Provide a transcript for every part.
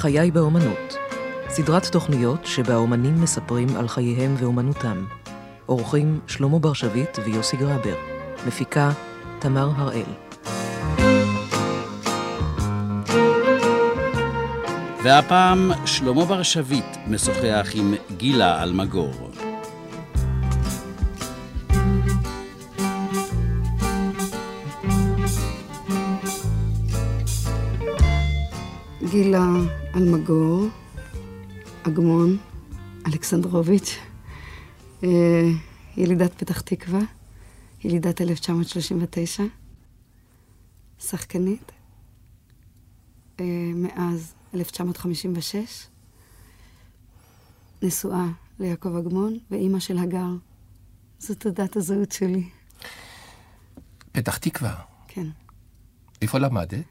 חיי באומנות, סדרת תוכניות שבה אומנים מספרים על חייהם ואומנותם. אורחים שלמה ברשבית ויוסי גרבר. מפיקה תמר הראל. והפעם שלמה ברשבית משוחח עם גילה אלמגור. גילה אלמגור, אגמון, אלכסנדרוביץ', אה, ילידת פתח תקווה, ילידת 1939, שחקנית, אה, מאז 1956, נשואה ליעקב אגמון ואימא של הגר. זו תעודת הזהות שלי. פתח תקווה. כן. איפה למדת?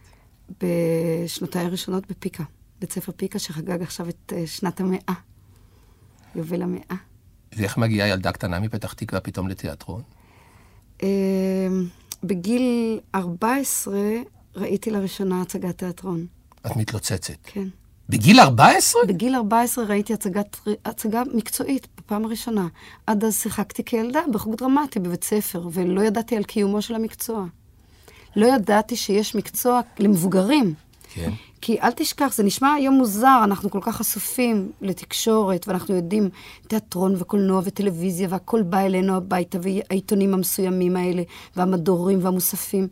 בשנותיי הראשונות בפיקה, בית ספר פיקה שחגג עכשיו את אה, שנת המאה, יובל המאה. ואיך מגיעה ילדה קטנה מפתח תקווה פתאום לתיאטרון? אה, בגיל 14 ראיתי לראשונה הצגת תיאטרון. את מתלוצצת. כן. בגיל 14? בגיל 14 ראיתי הצגת, הצגה מקצועית בפעם הראשונה. עד אז שיחקתי כילדה בחוג דרמטי בבית ספר, ולא ידעתי על קיומו של המקצוע. לא ידעתי שיש מקצוע למבוגרים. כן. כי אל תשכח, זה נשמע היום מוזר, אנחנו כל כך חשופים לתקשורת, ואנחנו יודעים תיאטרון וקולנוע וטלוויזיה, והכל בא אלינו הביתה, והעיתונים המסוימים האלה, והמדורים והמוספים.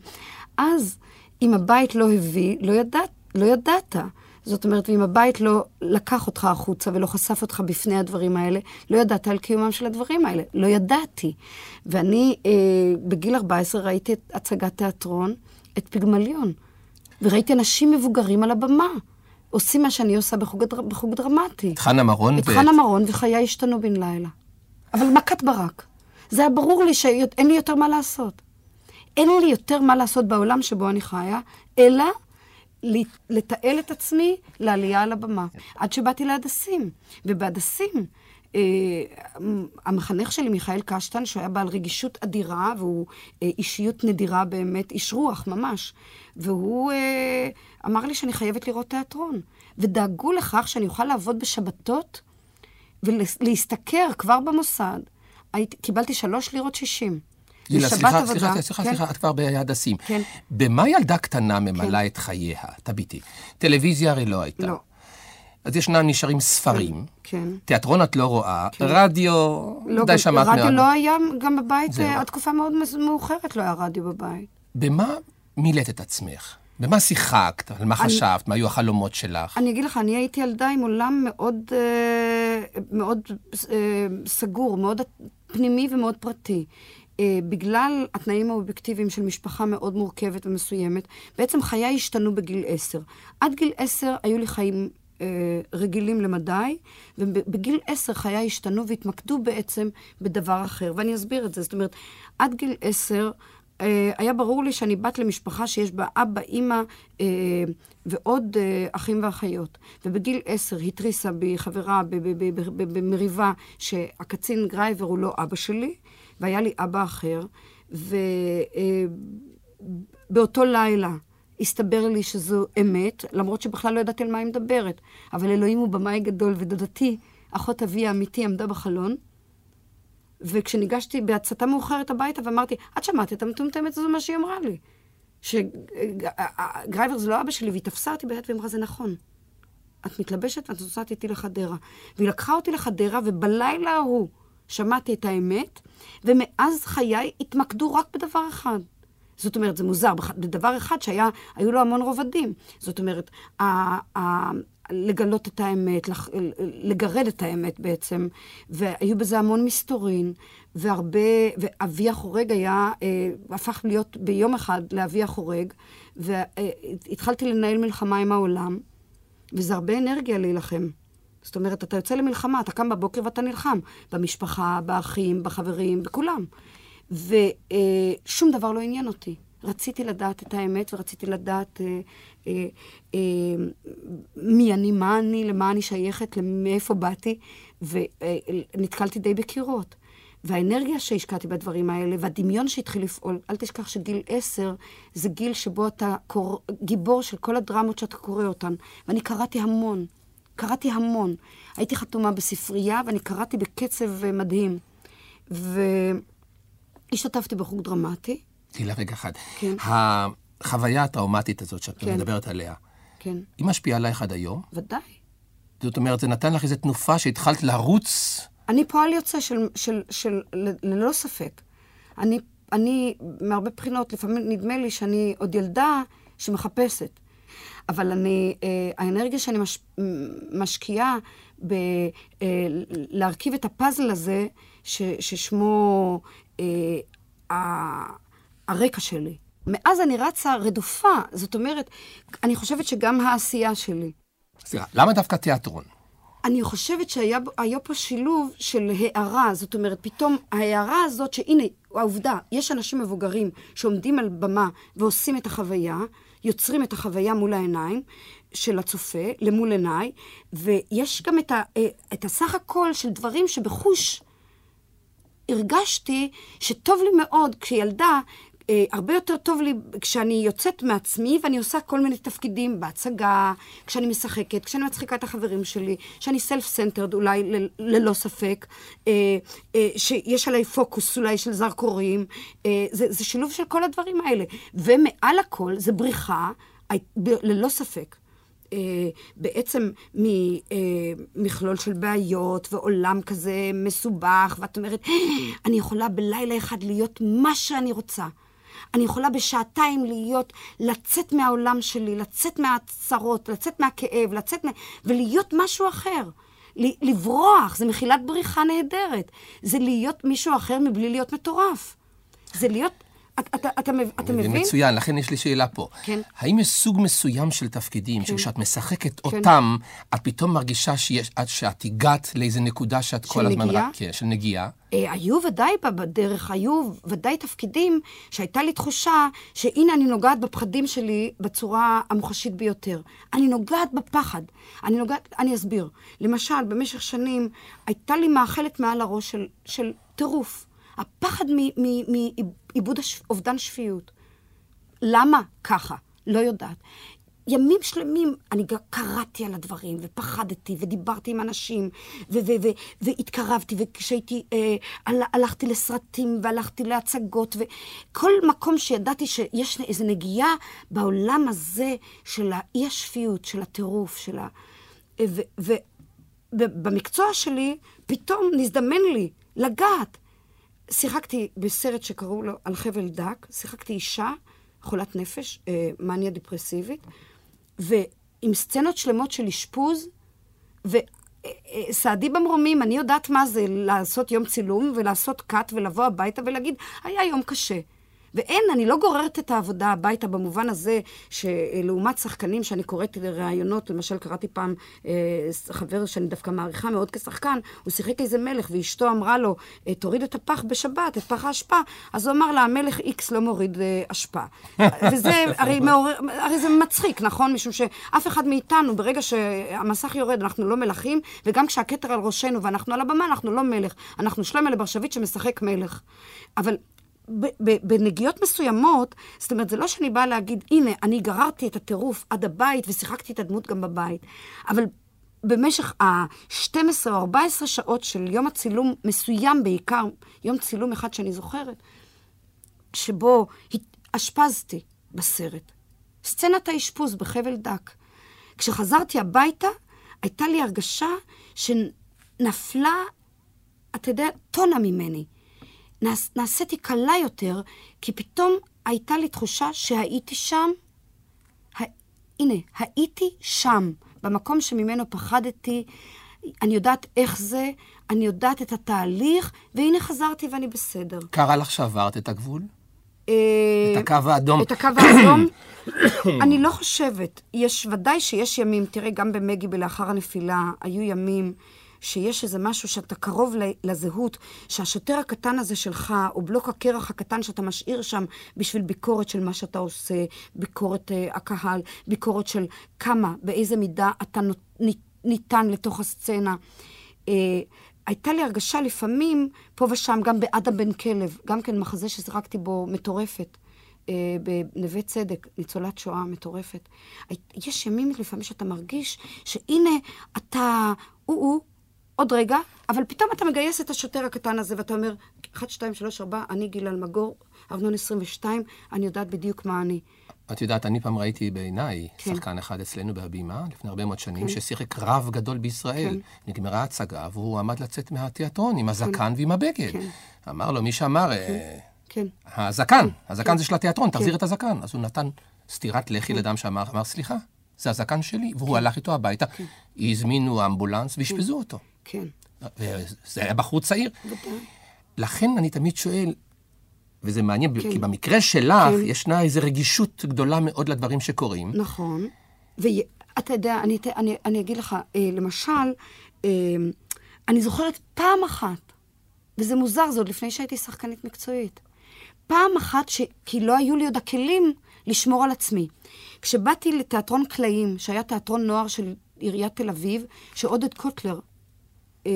אז, אם הבית לא הביא, לא, ידעת, לא ידעת. זאת אומרת, ואם הבית לא לקח אותך החוצה ולא חשף אותך בפני הדברים האלה, לא ידעת על קיומם של הדברים האלה. לא ידעתי. ואני אה, בגיל 14 ראיתי את הצגת תיאטרון, את פיגמליון, וראיתי אנשים מבוגרים על הבמה. עושים מה שאני עושה בחוג, הדר... בחוג דרמטי. את חנה מרון? את חנה מרון, וחיי השתנו בן לילה. אבל מכת ברק. זה היה ברור לי שאין לי יותר מה לעשות. אין לי יותר מה לעשות בעולם שבו אני חיה, אלא לתעל את עצמי לעלייה על הבמה. עד שבאתי להדסים. ובהדסים, אה, המחנך שלי, מיכאל קשטן, שהוא היה בעל רגישות אדירה, והוא אה, אישיות נדירה באמת, איש רוח ממש, והוא אה, אמר לי שאני חייבת לראות תיאטרון. ודאגו לכך שאני אוכל לעבוד בשבתות ולהשתכר כבר במוסד. הייתי, קיבלתי שלוש לירות שישים. גילה, סליחה, סליחה, סליחה, כן? סליחה, את כבר ביד הסים. כן. במה ילדה קטנה ממלאה כן. את חייה? תביטי. טלוויזיה הרי לא הייתה. לא. אז ישנה, נשארים ספרים. כן. תיאטרון את לא רואה. כן. רדיו, לא, די שמעת מאוד. רדיו לא היה גם בבית, עד תקופה מאוד מאוחרת לא היה רדיו בבית. במה מילאת את עצמך? במה שיחקת? על מה אני, חשבת? מה היו החלומות שלך? אני אגיד לך, אני הייתי ילדה עם עולם מאוד, אה, מאוד אה, סגור, מאוד פנימי ומאוד פרטי. אה, בגלל התנאים האובייקטיביים של משפחה מאוד מורכבת ומסוימת, בעצם חיי השתנו בגיל עשר. עד גיל עשר היו לי חיים אה, רגילים למדי, ובגיל עשר חיי השתנו והתמקדו בעצם בדבר אחר. ואני אסביר את זה. זאת אומרת, עד גיל עשר... אה, היה ברור לי שאני בת למשפחה שיש בה אבא, אימא אה, ועוד אחים ואחיות. ובגיל עשר התריסה בי חברה במריבה שהקצין גרייבר הוא לא אבא שלי, והיה לי אבא אחר, ובאותו לילה הסתבר לי שזו אמת, למרות שבכלל לא ידעתי על מה היא מדברת. אבל אלוהים הוא במאי גדול, ודודתי, אחות אבי האמיתי, עמדה בחלון, וכשניגשתי בהצתה מאוחרת הביתה ואמרתי, את שמעת את המטומטמת הזו, מה שהיא אמרה לי. שגרייבר זה לא אבא שלי, והיא תפסה אותי ביד ואמרה, זה נכון. את מתלבשת ואת נוסעת איתי לחדרה. והיא לקחה אותי לחדרה, ובלילה ההוא שמעתי את האמת, ומאז חיי התמקדו רק בדבר אחד. זאת אומרת, זה מוזר, בדבר אחד שהיו לו המון רובדים. זאת אומרת, ה, ה, לגלות את האמת, לגרד את האמת בעצם, והיו בזה המון מסתורין, והרבה, ואבי החורג היה, אה, הפך להיות ביום אחד לאבי החורג, והתחלתי לנהל מלחמה עם העולם, וזה הרבה אנרגיה להילחם. זאת אומרת, אתה יוצא למלחמה, אתה קם בבוקר ואתה נלחם. במשפחה, באחים, בחברים, בכולם. ושום דבר לא עניין אותי. רציתי לדעת את האמת ורציתי לדעת אה, אה, אה, מי אני, מה אני, למה אני שייכת, מאיפה באתי, ונתקלתי די בקירות. והאנרגיה שהשקעתי בדברים האלה, והדמיון שהתחיל לפעול, אל תשכח שגיל עשר זה גיל שבו אתה קור... גיבור של כל הדרמות שאתה קורא אותן. ואני קראתי המון, קראתי המון. הייתי חתומה בספרייה, ואני קראתי בקצב אה, מדהים. והשתתפתי בחוג דרמטי. תהילה, רגע אחד. כן. החוויה הטראומטית הזאת שאת כן. מדברת עליה, כן, היא משפיעה עלייך עד היום? ודאי. זאת אומרת, זה נתן לך איזו תנופה שהתחלת לרוץ אני פועל יוצא של, של, של, ל- ללא ספק. אני, אני, מהרבה בחינות, לפעמים נדמה לי שאני עוד ילדה שמחפשת. אבל אני, אה, האנרגיה שאני מש, משקיעה בלהרכיב את הפאזל הזה, ש, ששמו אה, ה- הרקע שלי. מאז אני רצה רדופה, זאת אומרת, אני חושבת שגם העשייה שלי. סליחה, למה דווקא תיאטרון? אני חושבת שהיה פה שילוב של הערה, זאת אומרת, פתאום ההערה הזאת, שהנה, העובדה, יש אנשים מבוגרים שעומדים על במה ועושים את החוויה, יוצרים את החוויה מול העיניים של הצופה, למול עיניי, ויש גם את, ה, אה, את הסך הכל של דברים שבחוש הרגשתי שטוב לי מאוד כשילדה, אה, הרבה יותר טוב לי כשאני יוצאת מעצמי ואני עושה כל מיני תפקידים בהצגה, כשאני משחקת, כשאני מצחיקה את החברים שלי, שאני self-centered אולי ל- ללא ספק, אה, אה, שיש עליי פוקוס אולי של זרקורים, אה, זה, זה שילוב של כל הדברים האלה. ומעל הכל זה בריחה, ללא ספק. אה, בעצם ממכלול של בעיות ועולם כזה מסובך, ואת אומרת, אני יכולה בלילה אחד להיות מה שאני רוצה. אני יכולה בשעתיים להיות, לצאת מהעולם שלי, לצאת מהצרות, לצאת מהכאב, לצאת מה... ולהיות משהו אחר. לברוח, זה מחילת בריחה נהדרת. זה להיות מישהו אחר מבלי להיות מטורף. זה להיות... אתה, אתה, אתה, מבין? מצוין, לכן יש לי שאלה פה. כן. האם יש סוג מסוים של תפקידים, שכשאת משחקת אותם, את פתאום מרגישה שיש, את- שאת הגעת לאיזה נקודה שאת כל הזמן... נגיעה? רק- כן, של נגיעה? אה, היו ודאי בדרך, היו ודאי תפקידים שהייתה לי תחושה שהנה אני נוגעת בפחדים שלי בצורה המוחשית ביותר. אני נוגעת בפחד. אני נוגעת, אני אסביר. למשל, במשך שנים הייתה לי מאכלת מעל הראש של, של טירוף. הפחד מאיבוד אובדן שפיות. למה ככה? לא יודעת. ימים שלמים אני קראתי על הדברים, ופחדתי, ודיברתי עם אנשים, ו- ו- ו- והתקרבתי, וכשהייתי, אה, הל- הלכתי לסרטים, והלכתי להצגות, וכל מקום שידעתי שיש איזו נגיעה בעולם הזה של האי-השפיות, של הטירוף, של ה... ובמקצוע שלי, פתאום נזדמן לי לגעת. שיחקתי בסרט שקראו לו על חבל דק, שיחקתי אישה, חולת נפש, אה, מניה דיפרסיבית, ועם סצנות שלמות של אשפוז, וסעדי במרומים, אני יודעת מה זה לעשות יום צילום, ולעשות קאט, ולבוא הביתה ולהגיד, היה יום קשה. ואין, אני לא גוררת את העבודה הביתה במובן הזה שלעומת שחקנים שאני קוראת לראיונות, למשל קראתי פעם אה, חבר שאני דווקא מעריכה מאוד כשחקן, הוא שיחק איזה מלך ואשתו אמרה לו, אה, תוריד את הפח בשבת, את פח האשפה, אז הוא אמר לה, המלך איקס לא מוריד אה, אשפה. וזה הרי, מעורר, הרי זה מצחיק, נכון? משום שאף אחד מאיתנו, ברגע שהמסך יורד, אנחנו לא מלכים, וגם כשהכתר על ראשנו ואנחנו על הבמה, אנחנו לא מלך. אנחנו שלמה לברשבית שמשחק מלך. אבל בנגיעות מסוימות, זאת אומרת, זה לא שאני באה להגיד, הנה, אני גררתי את הטירוף עד הבית ושיחקתי את הדמות גם בבית, אבל במשך ה-12 או 14 שעות של יום הצילום מסוים בעיקר, יום צילום אחד שאני זוכרת, שבו אשפזתי בסרט. סצנת האשפוז בחבל דק. כשחזרתי הביתה, הייתה לי הרגשה שנפלה, אתה יודע, טונה ממני. נעש, נעשיתי קלה יותר, כי פתאום הייתה לי תחושה שהייתי שם. ה... הנה, הייתי שם, במקום שממנו פחדתי. אני יודעת איך זה, אני יודעת את התהליך, והנה חזרתי ואני בסדר. קרה לך שעברת את הגבול? אה, את הקו האדום. את הקו האדום? אני לא חושבת. יש, ודאי שיש ימים, תראה, גם במגי בלאחר הנפילה, היו ימים שיש איזה משהו שאתה קרוב לזהות, שהשוטר הקטן הזה שלך, או בלוק הקרח הקטן שאתה משאיר שם בשביל ביקורת של מה שאתה עושה, ביקורת uh, הקהל, ביקורת של כמה, באיזה מידה אתה ניתן לתוך הסצנה. Uh, הייתה לי הרגשה לפעמים, פה ושם, גם באדם בן כלב, גם כן מחזה שזרקתי בו מטורפת. אה, בנווה צדק, ניצולת שואה מטורפת. יש ימים לפעמים שאתה מרגיש שהנה, אתה, הוא-הוא, עוד רגע, אבל פתאום אתה מגייס את השוטר הקטן הזה, ואתה אומר, 1, 2, 3, 4, אני גיל אלמגור, ארנון 22, אני יודעת בדיוק מה אני. את יודעת, אני פעם ראיתי בעיניי כן. שחקן אחד אצלנו בהבימה, לפני הרבה מאוד שנים, כן. ששיחק רב גדול בישראל. כן. נגמרה ההצגה, והוא עמד לצאת מהתיאטרון עם כן. הזקן כן. ועם הבגד. כן. אמר לו, מי שאמר, כן. אה, כן. הזקן, הזקן כן. זה של התיאטרון, כן. תחזיר את הזקן. אז הוא נתן סטירת לחי כן. לאדם שאמר, אמר, סליחה, זה הזקן שלי, והוא כן. הלך איתו הביתה. כן. הזמינו אמבולנס ואשפזו כן. אותו. כן. וזה היה בחור צעיר. לכן אני תמיד שואל, וזה מעניין, כן. כי במקרה שלך כן. ישנה איזו רגישות גדולה מאוד לדברים שקורים. נכון. ואתה יודע, אני, אני, אני אגיד לך, אה, למשל, אה, אני זוכרת פעם אחת, וזה מוזר, זה עוד לפני שהייתי שחקנית מקצועית, פעם אחת, ש... כי לא היו לי עוד הכלים לשמור על עצמי. כשבאתי לתיאטרון קלעים, שהיה תיאטרון נוער של עיריית תל אביב, שעודד קוטלר אה,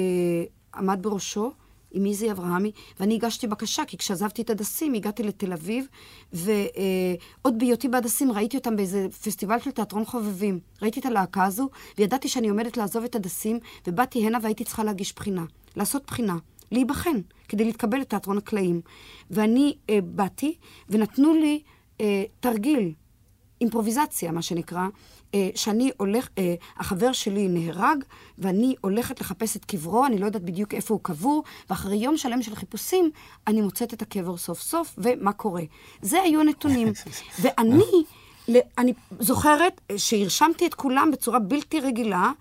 עמד בראשו, עם איזי אברהמי, ואני הגשתי בקשה, כי כשעזבתי את הדסים, הגעתי לתל אביב, ועוד בהיותי בהדסים ראיתי אותם באיזה פסטיבל של תיאטרון חובבים. ראיתי את הלהקה הזו, וידעתי שאני עומדת לעזוב את הדסים, ובאתי הנה והייתי צריכה להגיש בחינה, לעשות בחינה. להיבחן, כדי להתקבל לתיאטרון הקלעים. ואני אה, באתי, ונתנו לי אה, תרגיל, אימפרוביזציה, מה שנקרא, אה, שאני הולך, אה, החבר שלי נהרג, ואני הולכת לחפש את קברו, אני לא יודעת בדיוק איפה הוא קבור, ואחרי יום שלם של חיפושים, אני מוצאת את הקבר סוף סוף, ומה קורה. זה היו הנתונים. ואני, אני זוכרת שהרשמתי את כולם בצורה בלתי רגילה,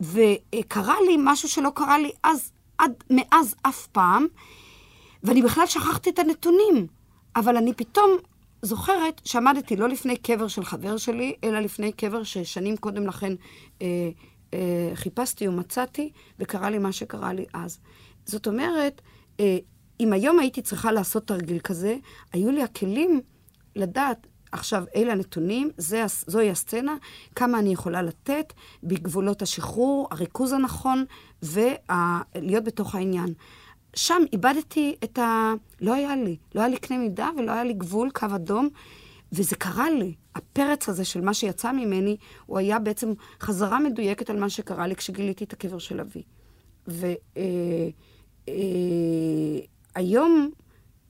וקרה לי משהו שלא קרה לי אז, עד, מאז אף פעם, ואני בכלל שכחתי את הנתונים. אבל אני פתאום זוכרת שעמדתי לא לפני קבר של חבר שלי, אלא לפני קבר ששנים קודם לכן אה, אה, חיפשתי ומצאתי, וקרה לי מה שקרה לי אז. זאת אומרת, אה, אם היום הייתי צריכה לעשות תרגיל כזה, היו לי הכלים לדעת, עכשיו, אלה הנתונים, זה, זוהי הסצנה, כמה אני יכולה לתת בגבולות השחרור, הריכוז הנכון, ולהיות בתוך העניין. שם איבדתי את ה... לא היה לי. לא היה לי קנה מידה ולא היה לי גבול, קו אדום. וזה קרה לי. הפרץ הזה של מה שיצא ממני, הוא היה בעצם חזרה מדויקת על מה שקרה לי כשגיליתי את הקבר של אבי. והיום, אה, אה,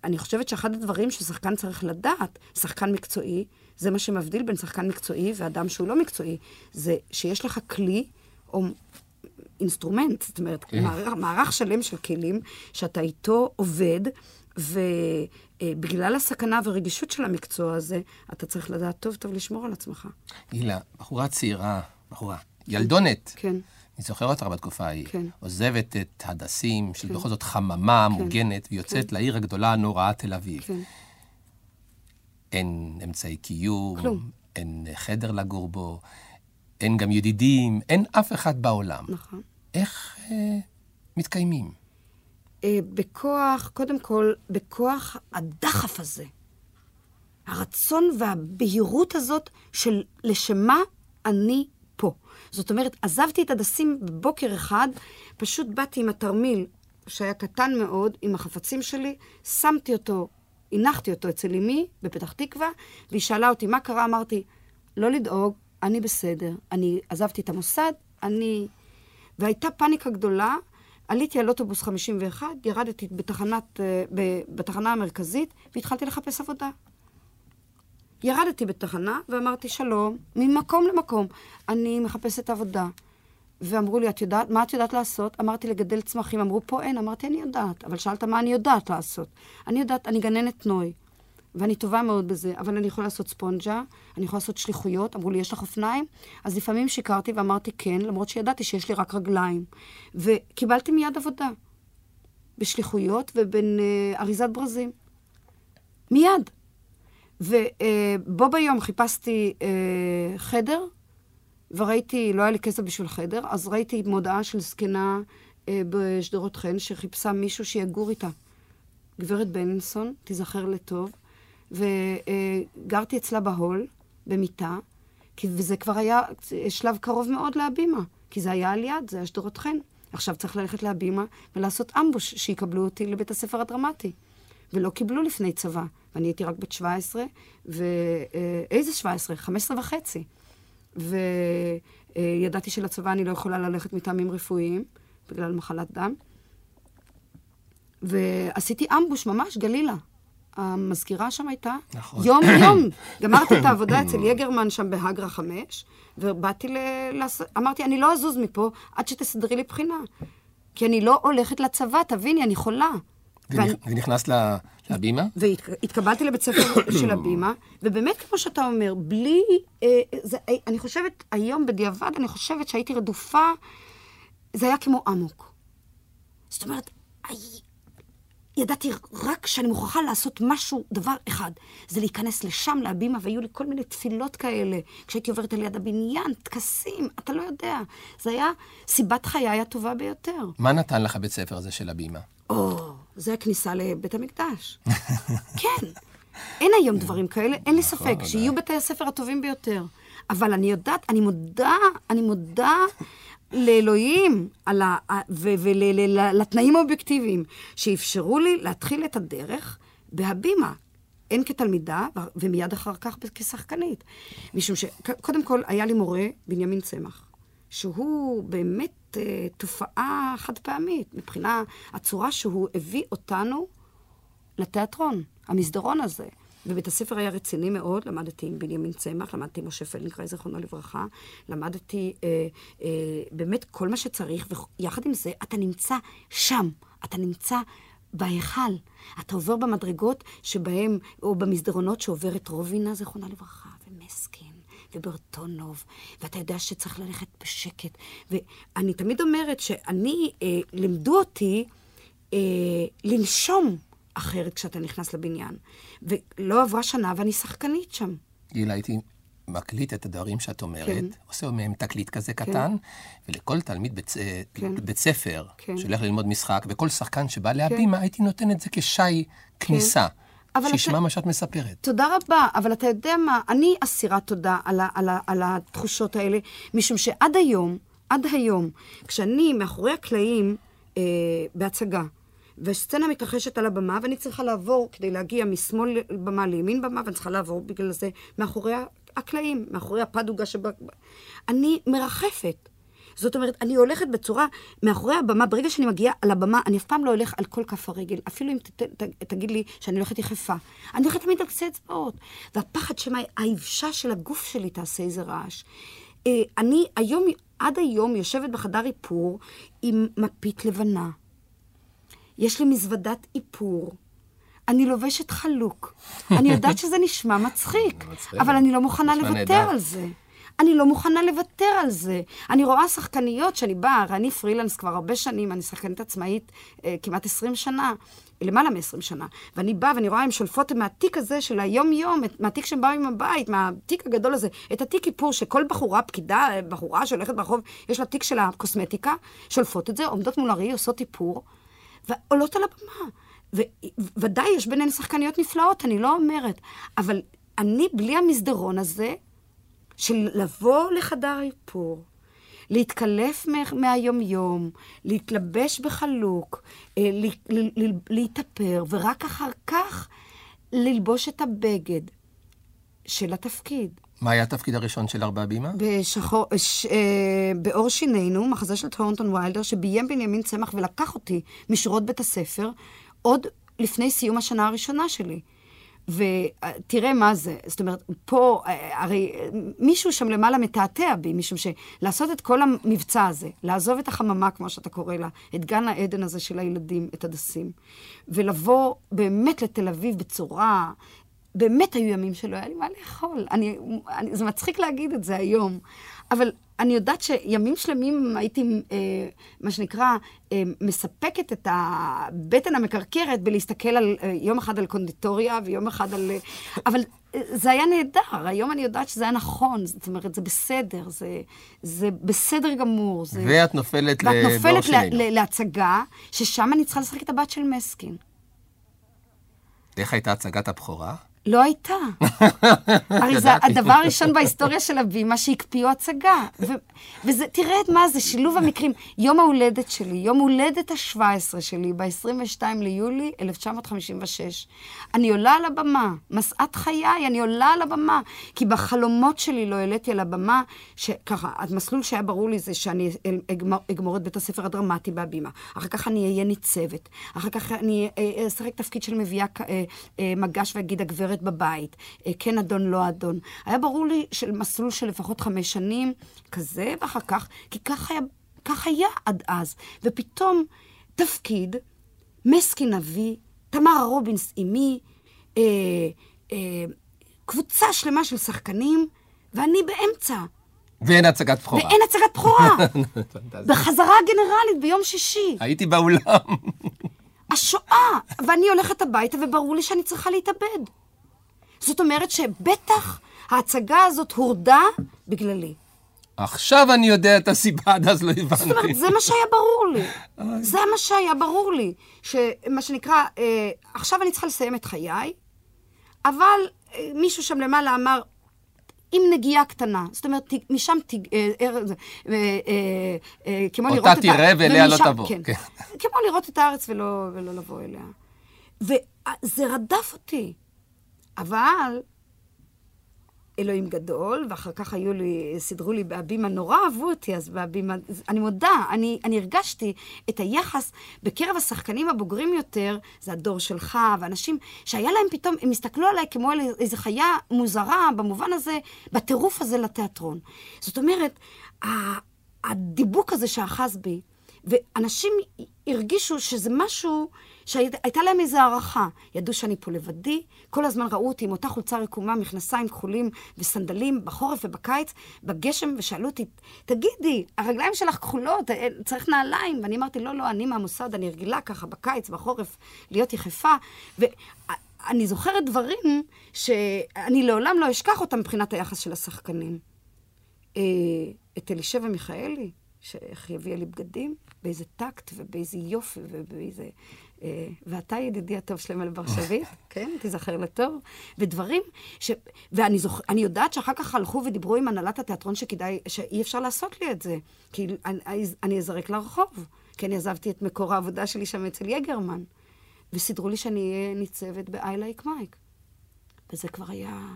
אני חושבת שאחד הדברים ששחקן צריך לדעת, שחקן מקצועי, זה מה שמבדיל בין שחקן מקצועי ואדם שהוא לא מקצועי, זה שיש לך כלי, או instrument, זאת אומרת, כן. מערך, מערך שלם של כלים שאתה איתו עובד, ובגלל הסכנה והרגישות של המקצוע הזה, אתה צריך לדעת טוב טוב לשמור על עצמך. הילה, בחורה צעירה, בחורה, ילדונת. כן. אני זוכר אותך בתקופה ההיא. כן. עוזבת את הדסים, של כן. בכל זאת חממה כן. מוגנת, ויוצאת כן. לעיר הגדולה הנוראה תל אביב. כן. אין אמצעי קיום, כלום. אין חדר לגור בו, אין גם ידידים, אין אף אחד בעולם. נכון. איך אה, מתקיימים? אה, בכוח, קודם כל, בכוח הדחף הזה. הרצון והבהירות הזאת של לשמה אני פה. זאת אומרת, עזבתי את הדסים בבוקר אחד, פשוט באתי עם התרמיל, שהיה קטן מאוד, עם החפצים שלי, שמתי אותו, הנחתי אותו אצל אמי בפתח תקווה, והיא שאלה אותי, מה קרה? אמרתי, לא לדאוג, אני בסדר. אני עזבתי את המוסד, אני... והייתה פאניקה גדולה. עליתי על אוטובוס 51, ירדתי בתחנת, אה, בתחנה המרכזית והתחלתי לחפש עבודה. ירדתי בתחנה ואמרתי, שלום, ממקום למקום, אני מחפשת עבודה. ואמרו לי, את יודעת, מה את יודעת לעשות? אמרתי, לגדל צמחים. אמרו, פה אין. אמרתי, אני יודעת. אבל שאלת מה אני יודעת לעשות. אני יודעת, אני גננת נוי. ואני טובה מאוד בזה, אבל אני יכולה לעשות ספונג'ה, אני יכולה לעשות שליחויות, אמרו לי, יש לך אופניים? אז לפעמים שיקרתי ואמרתי כן, למרות שידעתי שיש לי רק רגליים. וקיבלתי מיד עבודה, בשליחויות ובאריזת uh, ברזים. מיד. ובו uh, ביום חיפשתי uh, חדר, וראיתי, לא היה לי כסף בשביל חדר, אז ראיתי מודעה של זקנה uh, בשדרות חן, שחיפשה מישהו שיגור איתה. גברת בנינסון, תיזכר לטוב. וגרתי אצלה בהול, במיטה, וזה כבר היה שלב קרוב מאוד להבימה, כי זה היה על יד, זה היה שדרות חן. עכשיו צריך ללכת להבימה ולעשות אמבוש, שיקבלו אותי לבית הספר הדרמטי. ולא קיבלו לפני צבא, ואני הייתי רק בת 17, ואיזה 17? 15 וחצי. וידעתי שלצבא אני לא יכולה ללכת מטעמים רפואיים, בגלל מחלת דם. ועשיתי אמבוש ממש, גלילה. המזכירה שם הייתה נכון. יום-יום. גמרתי את העבודה אצל יגרמן שם בהגרה 5, ובאתי ל... אמרתי, אני לא אזוז מפה עד שתסדרי לי בחינה. כי אני לא הולכת לצבא, תביני, אני חולה. ונכנסת לבימה? והתקבלתי לבית ספר של הבימה, ובאמת, כמו שאתה אומר, בלי... אה, זה, אני חושבת, היום בדיעבד, אני חושבת שהייתי רדופה, זה היה כמו אמוק. זאת אומרת, ידעתי רק שאני מוכרחה לעשות משהו, דבר אחד, זה להיכנס לשם, להבימה, והיו לי כל מיני תפילות כאלה. כשהייתי עוברת על יד הבניין, טקסים, אתה לא יודע. זה היה סיבת חיי הטובה ביותר. מה נתן לך בית ספר הזה של הבימה? או, זה הכניסה לבית המקדש. כן. אין היום דברים כאלה, אין לי נכון, ספק, שיהיו בתי הספר הטובים ביותר. אבל אני יודעת, אני מודה, אני מודה לאלוהים ולתנאים האובייקטיביים שאפשרו לי להתחיל את הדרך בהבימה. הן כתלמידה, ומיד אחר כך כשחקנית. משום שקודם כל היה לי מורה, בנימין צמח, שהוא באמת אה, תופעה חד פעמית, מבחינה הצורה שהוא הביא אותנו לתיאטרון, המסדרון הזה. ובית הספר היה רציני מאוד, למדתי עם בנימין צמח, למדתי עם משה פלנקראי, זיכרונו לברכה, למדתי אה, אה, באמת כל מה שצריך, ויחד עם זה אתה נמצא שם, אתה נמצא בהיכל. אתה עובר במדרגות שבהם, או במסדרונות שעוברת רובינה, זיכרונה לברכה, ומסקין. וברטונוב, ואתה יודע שצריך ללכת בשקט. ואני תמיד אומרת שאני, אה, לימדו אותי אה, לנשום אחרת כשאתה נכנס לבניין. ולא עברה שנה ואני שחקנית שם. גילה, הייתי מקליט את הדברים שאת אומרת, כן. עושה מהם תקליט כזה כן. קטן, ולכל תלמיד בית, כן. בית ספר כן. שהולך ללמוד משחק, וכל שחקן שבא להבימה, כן. הייתי נותן את זה כשי כניסה. כן. שישמע אתה... מה שאת מספרת. תודה רבה, אבל אתה יודע מה, אני אסירת תודה על, ה, על, ה, על התחושות האלה, משום שעד היום, עד היום, כשאני מאחורי הקלעים אה, בהצגה, והסצנה מתרחשת על הבמה, ואני צריכה לעבור כדי להגיע משמאל במה לימין במה, ואני צריכה לעבור בגלל זה מאחורי הקלעים, מאחורי הפדוגה שב... אני מרחפת. זאת אומרת, אני הולכת בצורה, מאחורי הבמה, ברגע שאני מגיעה על הבמה, אני אף פעם לא הולך על כל כף הרגל, אפילו אם ת, ת, ת, תגיד לי שאני הולכת יחפה. אני הולכת תמיד על קצה אצבעות. והפחד שמא האבשה של הגוף שלי תעשה איזה רעש. אה, אני היום, עד היום, יושבת בחדר איפור עם מפית לבנה. יש לי מזוודת איפור. אני לובשת חלוק. אני יודעת שזה נשמע מצחיק, אבל אני לא מוכנה לוותר על זה. אני לא מוכנה לוותר על זה. אני רואה שחקניות שאני באה, אני פרילנס כבר הרבה שנים, אני שחקנית עצמאית אה, כמעט 20 שנה, למעלה מ-20 שנה. ואני באה ואני רואה, הן שולפות מהתיק הזה של היום-יום, מהתיק שהן באו עם הבית, מהתיק הגדול הזה, את התיק איפור שכל בחורה, פקידה, בחורה שהולכת ברחוב, יש לה תיק של הקוסמטיקה, שולפות את זה, עומדות מול הראי, עושות איפור. ועולות על הבמה. וודאי, יש ביניהן שחקניות נפלאות, אני לא אומרת. אבל אני, בלי המסדרון הזה, של לבוא לחדר איפור, להתקלף מהיומיום, להתלבש בחלוק, אה, להתאפר, ורק אחר כך ללבוש את הבגד של התפקיד. מה היה התפקיד הראשון של ארבע בימה? בשחור, ש, אה, באור שינינו, מחזה של טורנטון ויילדר, שביים בנימין צמח ולקח אותי משורות בית הספר, עוד לפני סיום השנה הראשונה שלי. ותראה מה זה, זאת אומרת, פה, אה, הרי מישהו שם למעלה מתעתע בי, משום שלעשות את כל המבצע הזה, לעזוב את החממה, כמו שאתה קורא לה, את גן העדן הזה של הילדים, את הדסים, ולבוא באמת לתל אביב בצורה באמת היו ימים שלא היה לי מה לאכול. אני, אני, זה מצחיק להגיד את זה היום, אבל אני יודעת שימים שלמים הייתי, אה, מה שנקרא, אה, מספקת את הבטן המקרקרת בלהסתכל על, אה, יום אחד על קונדיטוריה ויום אחד על... אה, אבל אה, זה היה נהדר, היום אני יודעת שזה היה נכון, זאת אומרת, זה בסדר, זה, זה בסדר גמור. זה... ואת נופלת ואת נופלת להצגה, ששם אני צריכה לשחק את הבת של מסקין. איך הייתה הצגת הבכורה? לא הייתה. הרי זה הדבר הראשון בהיסטוריה של הבימה שהקפיאו הצגה. ו- וזה, תראה את מה זה, שילוב המקרים. יום ההולדת שלי, יום הולדת ה-17 שלי, ב-22 ליולי 1956. אני עולה על הבמה, משאת חיי, אני עולה על הבמה. כי בחלומות שלי לא העליתי על הבמה, שככה, המסלול שהיה ברור לי זה שאני אגמור, אגמור את בית הספר הדרמטי בהבימה. אחר כך אני אהיה ניצבת. אחר כך אני אשחק תפקיד של מביאה אה, אה, מגש ואגיד הגברת. לשבת בבית, אה, כן אדון, לא אדון. היה ברור לי של מסלול של לפחות חמש שנים, כזה, ואחר כך, כי כך היה, כך היה עד אז. ופתאום תפקיד, מסקין אבי, תמרה רובינס אימי, אה, אה, קבוצה שלמה של שחקנים, ואני באמצע. ואין הצגת בכורה. ואין הצגת בכורה. בחזרה הגנרלית ביום שישי. הייתי באולם. השואה, ואני הולכת הביתה וברור לי שאני צריכה להתאבד. זאת אומרת שבטח ההצגה הזאת הורדה בגללי. עכשיו אני יודע את הסיבה, עד אז לא הבנתי. זאת אומרת, זה מה שהיה ברור לי. זה מה שהיה ברור לי. שמה שנקרא, אה, עכשיו אני צריכה לסיים את חיי, אבל אה, מישהו שם למעלה אמר, עם נגיעה קטנה. זאת אומרת, משם, תג, אה, אה, אה, כמו לראות את... אותה תראה ואליה לא תבוא. כן. כן. כמו לראות את הארץ ולא, ולא לבוא אליה. וזה רדף אותי. אבל אלוהים גדול, ואחר כך היו לי, סידרו לי בהבימה, נורא אהבו אותי אז בהבימה. אני מודה, אני, אני הרגשתי את היחס בקרב השחקנים הבוגרים יותר, זה הדור שלך, ואנשים שהיה להם פתאום, הם הסתכלו עליי כמו על איזו חיה מוזרה, במובן הזה, בטירוף הזה לתיאטרון. זאת אומרת, הדיבוק הזה שאחז בי, ואנשים הרגישו שזה משהו שהייתה להם איזו הערכה. ידעו שאני פה לבדי, כל הזמן ראו אותי עם אותה חולצה רקומה, מכנסיים כחולים וסנדלים בחורף ובקיץ, בגשם, ושאלו אותי, תגידי, הרגליים שלך כחולות, אה, צריך נעליים? ואני אמרתי, לא, לא, אני מהמוסד, אני רגילה ככה בקיץ, בחורף, להיות יחפה. ואני זוכרת דברים שאני לעולם לא אשכח אותם מבחינת היחס של השחקנים. אה, את אלישבע מיכאלי, שאיך יביאה לי בגדים, באיזה טקט ובאיזה יופי ובאיזה אה, ואתה ידידי הטוב שלמה בר-שביט, כן, תיזכר לטוב, ודברים ש... ואני זוכ... יודעת שאחר כך הלכו ודיברו עם הנהלת התיאטרון שכדאי, שאי אפשר לעשות לי את זה, כי אני, אני אזרק לרחוב, כי אני עזבתי את מקור העבודה שלי שם אצל יגרמן, וסידרו לי שאני אהיה ניצבת ב-I like Mike. וזה כבר היה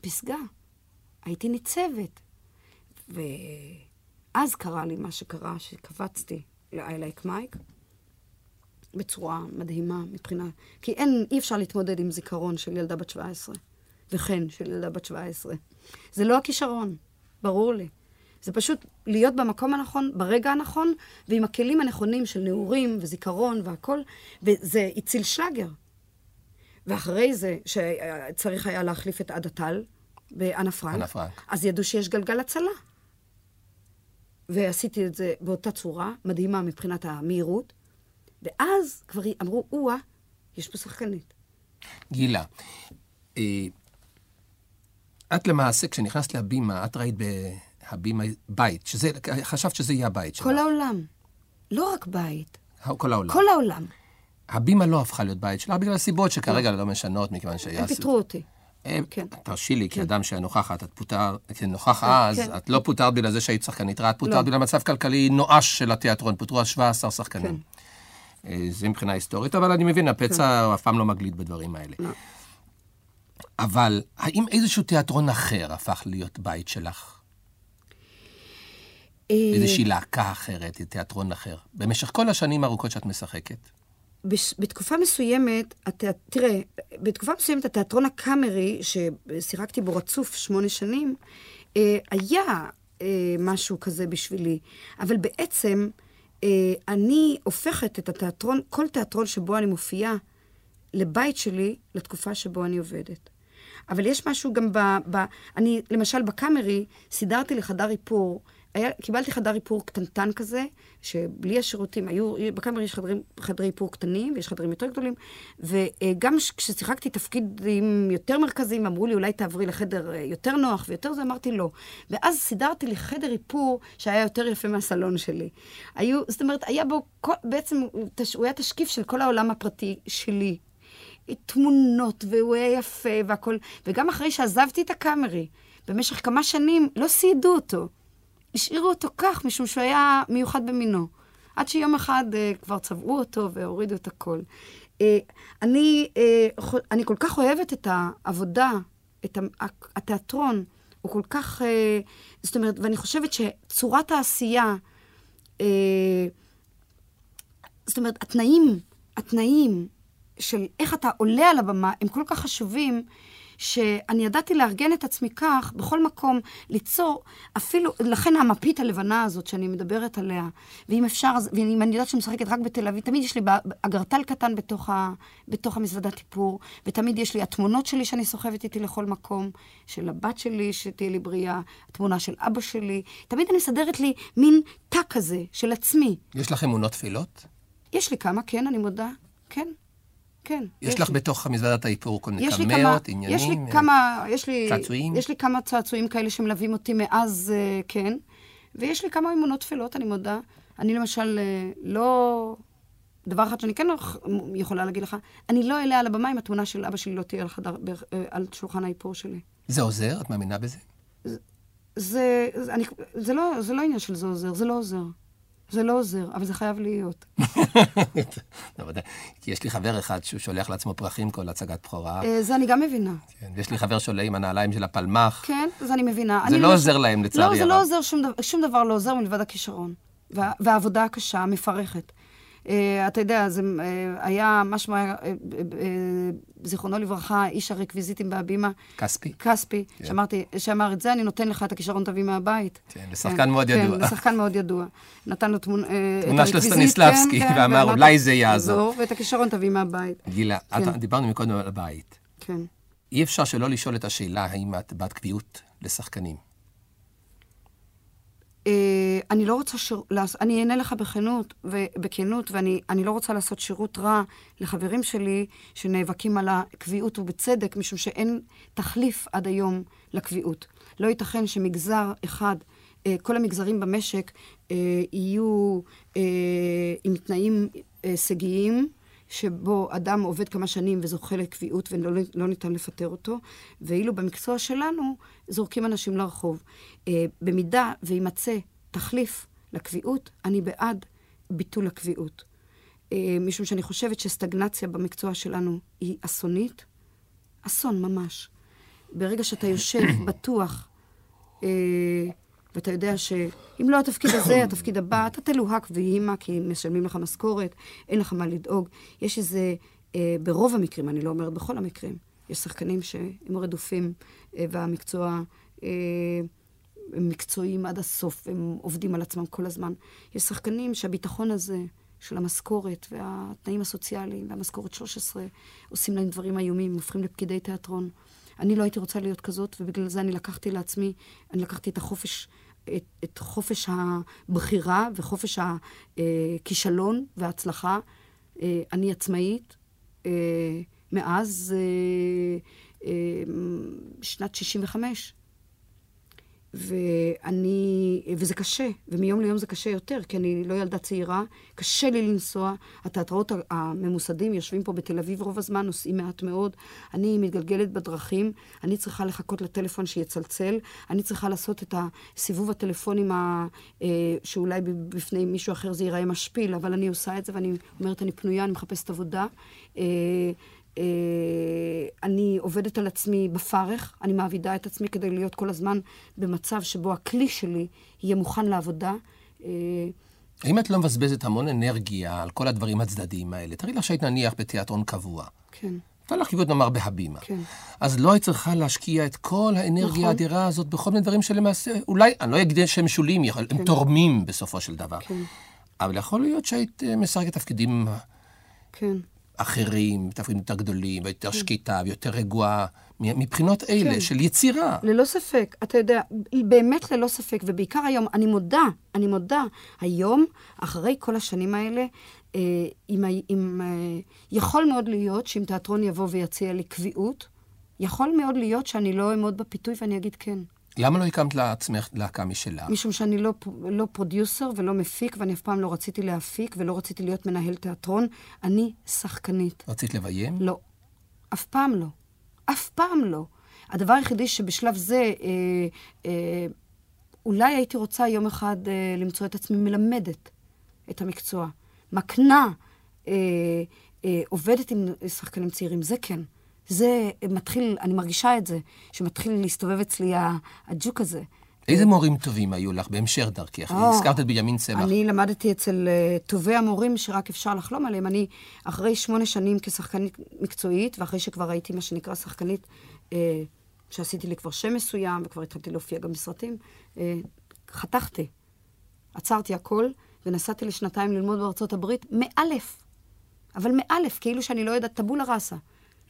פסגה. הייתי ניצבת. ואז קרה לי מה שקרה, שקפצתי ל-I like Mike. בצורה מדהימה מבחינה... כי אין, אי אפשר להתמודד עם זיכרון של ילדה בת 17, וכן, של ילדה בת 17. זה לא הכישרון, ברור לי. זה פשוט להיות במקום הנכון, ברגע הנכון, ועם הכלים הנכונים של נעורים וזיכרון והכול, וזה הציל שלאגר. ואחרי זה, שצריך היה להחליף את עדה טל באנה פרנק, פרנק, אז ידעו שיש גלגל הצלה. ועשיתי את זה באותה צורה, מדהימה מבחינת המהירות, ואז כבר אמרו, או-אה, יש פה שחקנית. גילה, אה, את למעשה, כשנכנסת להבימה, את ראית בהבימה בית, שזה, חשבת שזה יהיה הבית שלך. כל העולם. לא רק בית. כל העולם. כל העולם. הבימה לא הפכה להיות בית שלך בגלל סיבות שכרגע לא משנות, מכיוון שהיה... הם פיטרו אותי. כן. תרשי לי, כן. כאדם שהיה נוכחת, את פוטר, כנוכח כן, אז, כן. את לא פוטרת בגלל זה שהיית שחקנית את פוטרת לא. בגלל מצב כלכלי נואש של התיאטרון, פוטרו אז 17 שחקנים. כן. אה, זה מבחינה היסטורית, אבל אני מבין, הפצע כן. אף פעם לא מגליד בדברים האלה. לא. אבל האם איזשהו תיאטרון אחר הפך להיות בית שלך? אה, איזושהי להקה אחרת, תיאטרון אחר, במשך כל השנים הארוכות שאת משחקת? בתקופה מסוימת. תראה, בתקופה מסוימת התיאטרון הקאמרי, ששיחקתי בו רצוף שמונה שנים, אה, היה משהו כזה בשבילי. אבל בעצם, אה, אני הופכת את התיאטרון, כל תיאטרון שבו אני מופיעה, לבית שלי לתקופה שבו אני עובדת. אבל יש משהו גם ב... ב אני, למשל, בקאמרי, סידרתי לחדר איפור היה, קיבלתי חדר איפור קטנטן כזה, שבלי השירותים, היו, בקאמרי יש חדרים, חדרי איפור קטנים, ויש חדרים יותר גדולים, וגם כששיחקתי תפקידים יותר מרכזיים, אמרו לי, אולי תעברי לחדר אה, יותר נוח ויותר זה, אמרתי לא. ואז סידרתי לי חדר איפור שהיה יותר יפה מהסלון שלי. היו, זאת אומרת, היה בו, כל, בעצם, הוא היה תשקיף של כל העולם הפרטי שלי. תמונות, והוא היה יפה והכול. וגם אחרי שעזבתי את הקאמרי, במשך כמה שנים לא סיידו אותו. השאירו אותו כך, משום שהוא היה מיוחד במינו. עד שיום אחד uh, כבר צבעו אותו והורידו את הכל. Uh, אני, uh, אני כל כך אוהבת את העבודה, את התיאטרון, הוא כל כך... Uh, זאת אומרת, ואני חושבת שצורת העשייה, uh, זאת אומרת, התנאים, התנאים של איך אתה עולה על הבמה, הם כל כך חשובים, שאני ידעתי לארגן את עצמי כך, בכל מקום, ליצור, אפילו, לכן המפית הלבנה הזאת שאני מדברת עליה, ואם אפשר, ואם אני יודעת שאני משחקת רק בתל אביב, תמיד יש לי אגרטל קטן בתוך, ה, בתוך המזוודת איפור, ותמיד יש לי התמונות שלי שאני סוחבת איתי לכל מקום, של הבת שלי, שתהיה לי בריאה, התמונה של אבא שלי, תמיד אני מסדרת לי מין תא כזה של עצמי. יש לך אמונות תפילות? יש לי כמה, כן, אני מודה, כן. כן. יש, יש לך לי. בתוך מזוודת האיפור כל מיני קמאות, עניינים? יש לי אה, כמה, יש לי... צעצועים? יש לי כמה צעצועים כאלה שמלווים אותי מאז, אה, כן. ויש לי כמה אמונות תפילות, אני מודה. אני למשל אה, לא... דבר אחד שאני כן יכולה להגיד לך, אני לא אעלה על הבמה אם התמונה של אבא שלי לא תהיה על, חדר, על שולחן האיפור שלי. זה עוזר? את מאמינה בזה? זה, זה, אני, זה, לא, זה לא עניין של זה עוזר, זה לא עוזר. זה לא עוזר, אבל זה חייב להיות. לא, כי יש לי חבר אחד שהוא שולח לעצמו פרחים כל הצגת בכורה. אה, זה אני גם מבינה. כן, ויש לי חבר שעולה עם הנעליים של הפלמ"ח. כן, זה אני מבינה. זה לא עוזר להם, לצערי הרב. לא, זה לא עוזר, שום דבר לא עוזר מלבד הכישרון. והעבודה הקשה, המפרכת. אה, אתה יודע, זה אה, היה משהו, אה, זיכרונו לברכה, איש הרקוויזיטים בהבימה. כספי. כספי, כן. שאמרתי, שאמר את זה, אני נותן לך את הכישרון תביא מהבית. כן, לשחקן כן, מאוד ידוע. כן, לשחקן מאוד ידוע. נתן לו תמונה, תמונה של סטניסלבסקי, כן, ואמר, אולי זה יעזור. ואת הכישרון תביא מהבית. גילה, כן. דיברנו מקודם על הבית. כן. אי אפשר שלא לשאול את השאלה, האם את בת קביעות לשחקנים. אה, אני לא רוצה שיר... אני אענה לך בכנות, ובכנות, ואני לא רוצה לעשות שירות רע לחברים שלי שנאבקים על הקביעות ובצדק, משום שאין תחליף עד היום לקביעות. לא ייתכן שמגזר אחד, אה, כל המגזרים במשק אה, יהיו עם תנאים הישגיים, שבו אדם עובד כמה שנים וזוכה לקביעות ולא לא ניתן לפטר אותו, ואילו במקצוע שלנו זורקים אנשים לרחוב. אה, במידה ויימצא תחליף לקביעות, אני בעד ביטול הקביעות. אה, משום שאני חושבת שסטגנציה במקצוע שלנו היא אסונית. אסון ממש. ברגע שאתה יושב בטוח, אה, ואתה יודע שאם לא התפקיד הזה, התפקיד הבא, אתה תלוהק ויהי מה, כי משלמים לך משכורת, אין לך מה לדאוג. יש איזה, אה, ברוב המקרים, אני לא אומרת בכל המקרים, יש שחקנים שהם רדופים, אה, והמקצוע, אה, הם מקצועיים עד הסוף, הם עובדים על עצמם כל הזמן. יש שחקנים שהביטחון הזה, של המשכורת והתנאים הסוציאליים והמשכורת 13 עושים להם דברים איומים, הופכים לפקידי תיאטרון. אני לא הייתי רוצה להיות כזאת, ובגלל זה אני לקחתי לעצמי, אני לקחתי את החופש, את, את חופש הבחירה וחופש הכישלון וההצלחה. אה, אני עצמאית אה, מאז אה, שנת 65. ואני, וזה קשה, ומיום ליום זה קשה יותר, כי אני לא ילדה צעירה, קשה לי לנסוע. התיאטראות הממוסדים יושבים פה בתל אביב רוב הזמן, נוסעים מעט מאוד. אני מתגלגלת בדרכים, אני צריכה לחכות לטלפון שיצלצל, אני צריכה לעשות את הסיבוב הטלפונים ה, אה, שאולי בפני מישהו אחר זה ייראה משפיל, אבל אני עושה את זה ואני אומרת, אני פנויה, אני מחפשת עבודה. אה, אני עובדת על עצמי בפרך, אני מעבידה את עצמי כדי להיות כל הזמן במצב שבו הכלי שלי יהיה מוכן לעבודה. אה, האם את לא מבזבזת המון אנרגיה על כל הדברים הצדדיים האלה? תראי לך שהיית נניח בתיאטרון קבוע. כן. הייתה לך קיבוץ נאמר בהבימה. כן. אז לא היית צריכה להשקיע את כל האנרגיה נכון. האדירה הזאת בכל מיני דברים שלמעשה, אולי, אני לא אגיד שהם משולים, כן. הם תורמים בסופו של דבר. כן. אבל יכול להיות שהיית אה, משחקת תפקידים כן. אחרים, תפקידים יותר גדולים, ויותר כן. שקטה, ויותר רגועה, מבחינות אלה כן. של יצירה. ללא ספק. אתה יודע, באמת ללא ספק, ובעיקר היום, אני מודה, אני מודה, היום, אחרי כל השנים האלה, אה, אם, אם, אה, יכול מאוד להיות שאם תיאטרון יבוא ויציע לי קביעות, יכול מאוד להיות שאני לא אעמוד בפיתוי ואני אגיד כן. למה לא הקמת לעצמך להקה משלה? משום שאני לא, לא פרודיוסר ולא מפיק, ואני אף פעם לא רציתי להפיק ולא רציתי להיות מנהל תיאטרון. אני שחקנית. רצית לביים? לא. אף פעם לא. אף פעם לא. הדבר היחידי שבשלב זה, אה, אה, אולי הייתי רוצה יום אחד אה, למצוא את עצמי מלמדת את המקצוע. מקנה, אה, אה, עובדת עם שחקנים צעירים, זה כן. זה מתחיל, אני מרגישה את זה, שמתחיל להסתובב אצלי הג'וק הזה. איזה מורים טובים היו לך בהמשך דרכך? הזכרת את בנימין צמח. אני למדתי אצל uh, טובי המורים שרק אפשר לחלום עליהם. אני, אחרי שמונה שנים כשחקנית מקצועית, ואחרי שכבר הייתי מה שנקרא שחקנית, uh, שעשיתי לי כבר שם מסוים, וכבר התחלתי להופיע גם בסרטים, uh, חתכתי. עצרתי הכל, ונסעתי לשנתיים ללמוד בארצות הברית, מאלף. אבל מאלף, כאילו שאני לא יודעת טבולה ראסה.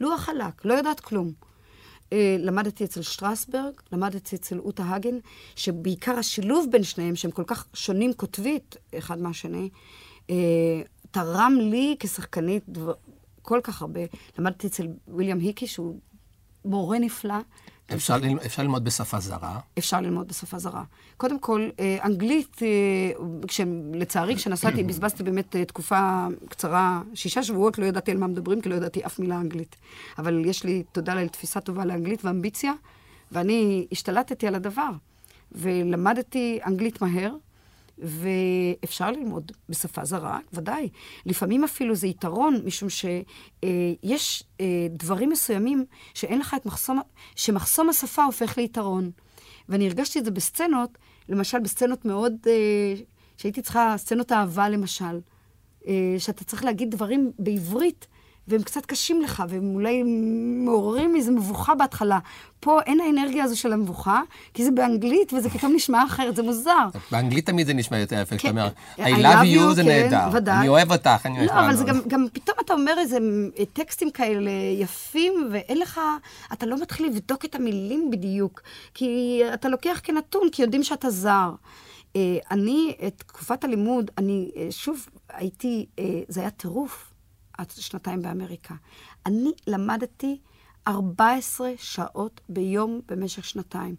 לוח חלק, לא יודעת כלום. אה, למדתי אצל שטרסברג, למדתי אצל אוטה הגן, שבעיקר השילוב בין שניהם, שהם כל כך שונים כותבית אחד מהשני, אה, תרם לי כשחקנית דבר, כל כך הרבה. למדתי אצל ויליאם היקי, שהוא מורה נפלא, אפשר, ל... אפשר ללמוד בשפה זרה? אפשר ללמוד בשפה זרה. קודם כל, אה, אנגלית, אה, לצערי, כשנסעתי, בזבזתי באמת אה, תקופה קצרה, שישה שבועות, לא ידעתי על מה מדברים, כי לא ידעתי אף מילה אנגלית. אבל יש לי, תודה לאל, תפיסה טובה לאנגלית ואמביציה, ואני השתלטתי על הדבר. ולמדתי אנגלית מהר, ואפשר ללמוד בשפה זרה, ודאי. לפעמים אפילו זה יתרון, משום שיש אה, אה, דברים מסוימים שאין לך את מחסום, שמחסום השפה הופך ליתרון. ואני הרגשתי את זה בסצנות, למשל בסצנות מאוד, אה, שהייתי צריכה, סצנות אהבה למשל, שאתה צריך להגיד דברים בעברית. והם קצת קשים לך, והם אולי מעוררים איזו מבוכה בהתחלה. פה אין האנרגיה הזו של המבוכה, כי זה באנגלית, וזה פתאום נשמע אחרת, זה מוזר. באנגלית תמיד זה נשמע יותר יפה, כשאתה אומר, I love you זה כן, נהדר, אני אוהב אותך, אני אוהב אותך. לא, אבל זה גם פתאום אתה אומר איזה טקסטים כאלה יפים, ואין לך, אתה לא מתחיל לבדוק את המילים בדיוק, כי אתה לוקח כנתון, כי יודעים שאתה זר. אה, אני, את תקופת הלימוד, אני אה, שוב הייתי, אה, זה היה טירוף. עד שנתיים באמריקה. אני למדתי 14 שעות ביום במשך שנתיים.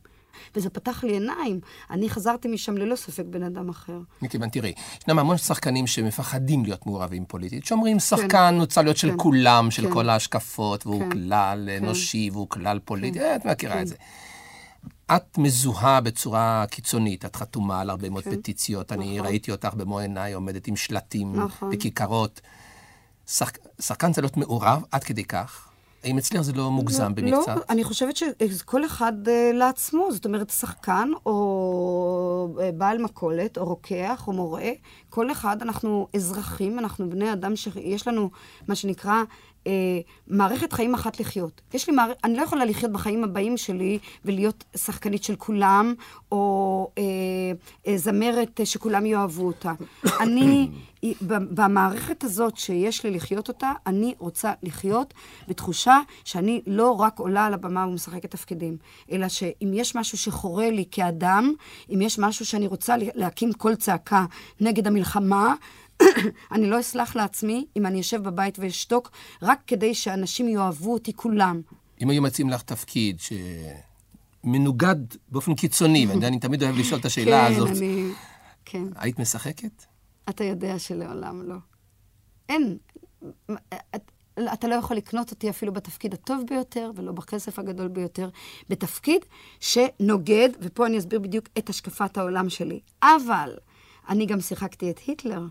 וזה פתח לי עיניים. אני חזרתי משם ללא ספק בן אדם אחר. מכיוון, תראי, ישנם המון שחקנים שמפחדים להיות מעורבים פוליטית, שאומרים, כן. שחקן הוא צריך להיות של כן. כולם, של כן. כל ההשקפות, והוא כן. כלל כן. אנושי, והוא כלל פוליטי, כן. את מכירה כן. את זה. את מזוהה בצורה קיצונית, את חתומה על הרבה מאוד כן. פטיציות. נכון. אני ראיתי אותך במו עיניי עומדת עם שלטים נכון. בכיכרות. שחק... שחקן צריך להיות מעורב עד כדי כך? האם אצלך זה לא מוגזם לא, במקצת? לא, אני חושבת שכל אחד uh, לעצמו, זאת אומרת, שחקן או uh, בעל מכולת, או רוקח, או מורה, כל אחד, אנחנו אזרחים, אנחנו בני אדם שיש לנו מה שנקרא אה, מערכת חיים אחת לחיות. יש לי מערכת, אני לא יכולה לחיות בחיים הבאים שלי ולהיות שחקנית של כולם, או אה, אה, זמרת שכולם יאהבו אותה. אני, במערכת הזאת שיש לי לחיות אותה, אני רוצה לחיות בתחושה שאני לא רק עולה על הבמה ומשחקת תפקידים, אלא שאם יש משהו שחורה לי כאדם, אם יש משהו שאני רוצה להקים קול צעקה נגד המלחמה, אני לא אסלח לעצמי אם אני אשב בבית ואשתוק, רק כדי שאנשים יאהבו אותי כולם. אם היו מציעים לך תפקיד שמנוגד באופן קיצוני, ואני תמיד אוהב לשאול את השאלה כן, הזאת, אני... כן. היית משחקת? אתה יודע שלעולם לא. אין. אתה לא יכול לקנות אותי אפילו בתפקיד הטוב ביותר, ולא בכסף הגדול ביותר, בתפקיד שנוגד, ופה אני אסביר בדיוק את השקפת העולם שלי. אבל אני גם שיחקתי את היטלר.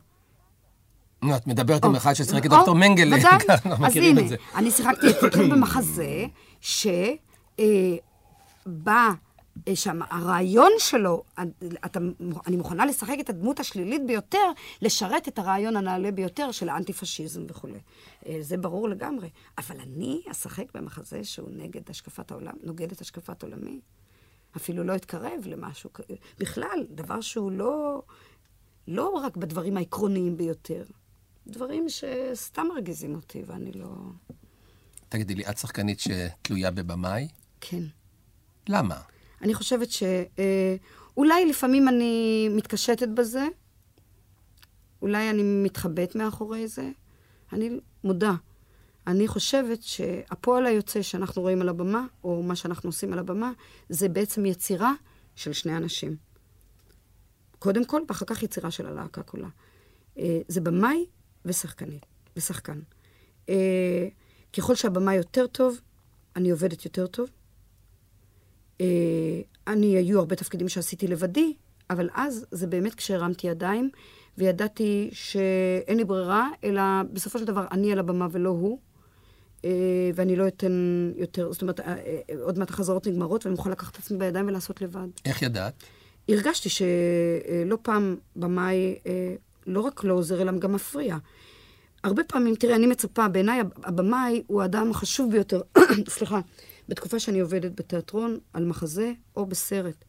נו, את מדברת עם אחד ששיחק את דוקטור מנגלה, זה. אז הנה, אני שיחקתי את היטלר במחזה, שבא אה, שם, הרעיון שלו, אתה, אני מוכנה לשחק את הדמות השלילית ביותר, לשרת את הרעיון הנעלה ביותר של האנטי-פשיזם וכולי. אה, זה ברור לגמרי. אבל אני אשחק במחזה שהוא נגד השקפת העולם, נוגד את השקפת עולמי. אפילו לא אתקרב למשהו, בכלל, דבר שהוא לא, לא רק בדברים העקרוניים ביותר. דברים שסתם מרגיזים אותי, ואני לא... תגידי לי, את שחקנית שתלויה בבמאי? כן. למה? אני חושבת שאולי אה, לפעמים אני מתקשטת בזה, אולי אני מתחבאת מאחורי זה. אני מודה. אני חושבת שהפועל היוצא שאנחנו רואים על הבמה, או מה שאנחנו עושים על הבמה, זה בעצם יצירה של שני אנשים. קודם כל, ואחר כך יצירה של הלהקה כולה. אה, זה במאי ושחקנית, ושחקן. אה, ככל שהבמה יותר טוב, אני עובדת יותר טוב. אה, אני, היו הרבה תפקידים שעשיתי לבדי, אבל אז זה באמת כשהרמתי ידיים, וידעתי שאין לי ברירה, אלא בסופו של דבר אני על הבמה ולא הוא. אה, ואני לא אתן יותר, זאת אומרת, אה, אה, עוד מעט החזרות נגמרות, ואני מוכנה לקחת את עצמי בידיים ולעשות לבד. איך ידעת? הרגשתי שלא פעם במאי לא רק לא עוזר, אלא גם מפריע. הרבה פעמים, תראה, אני מצפה, בעיניי הבמאי הוא האדם החשוב ביותר, סליחה, בתקופה שאני עובדת בתיאטרון, על מחזה או בסרט.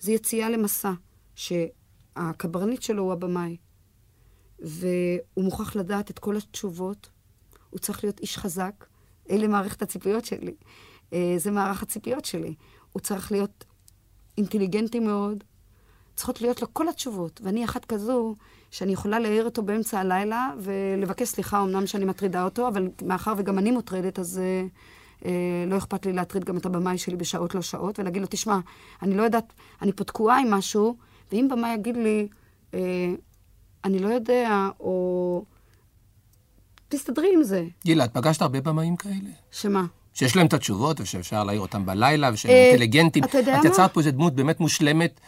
זה יציאה למסע, שהקברניט שלו הוא הבמאי. והוא מוכרח לדעת את כל התשובות, הוא צריך להיות איש חזק. אלה מערכת הציפיות שלי. אה, זה מערך הציפיות שלי. הוא צריך להיות אינטליגנטי מאוד. צריכות להיות לו כל התשובות. ואני אחת כזו שאני יכולה להעיר אותו באמצע הלילה ולבקש סליחה, אמנם שאני מטרידה אותו, אבל מאחר וגם אני מוטרדת, אז אה, אה, לא אכפת לי להטריד גם את הבמאי שלי בשעות לא שעות, ולהגיד לו, תשמע, אני לא יודעת, אני פה תקועה עם משהו, ואם במאי יגיד לי, אה, אני לא יודע, או... תסתדרי עם זה. גילה, את פגשת הרבה במאים כאלה? שמה? שיש להם את התשובות, ושאפשר להעיר אותם בלילה, ושהם אה, אינטליגנטים. אתה יודע מה? את יצרת פה איזו דמות באמת מושלמת.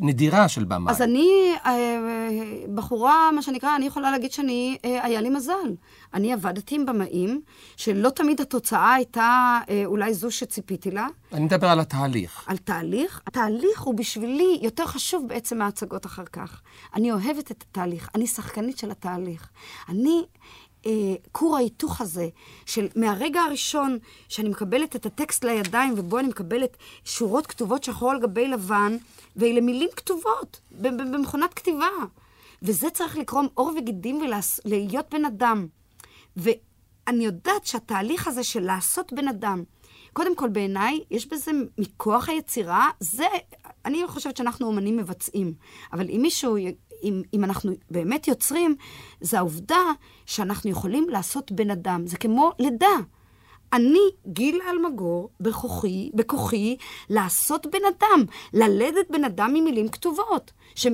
נדירה של במאי. אז אני, אה, בחורה, מה שנקרא, אני יכולה להגיד שאני, אה, היה לי מזל. אני עבדתי עם במאים, שלא תמיד התוצאה הייתה אולי זו שציפיתי לה. אני מדבר על התהליך. על תהליך? התהליך הוא בשבילי יותר חשוב בעצם מההצגות אחר כך. אני אוהבת את התהליך, אני שחקנית של התהליך. אני אה, כור ההיתוך הזה, של מהרגע הראשון שאני מקבלת את הטקסט לידיים, ובו אני מקבלת שורות כתובות שחור על גבי לבן, ואלה מילים כתובות, במכונת כתיבה. וזה צריך לקרום עור וגידים ולהיות בן אדם. ואני יודעת שהתהליך הזה של לעשות בן אדם, קודם כל בעיניי, יש בזה מכוח היצירה, זה, אני חושבת שאנחנו אומנים מבצעים. אבל אם מישהו אם, אם אנחנו באמת יוצרים, זה העובדה שאנחנו יכולים לעשות בן אדם. זה כמו לידה. אני, גיל אלמגור, בכוחי, בכוחי, לעשות בן אדם, ללדת בן אדם עם מילים כתובות. ש...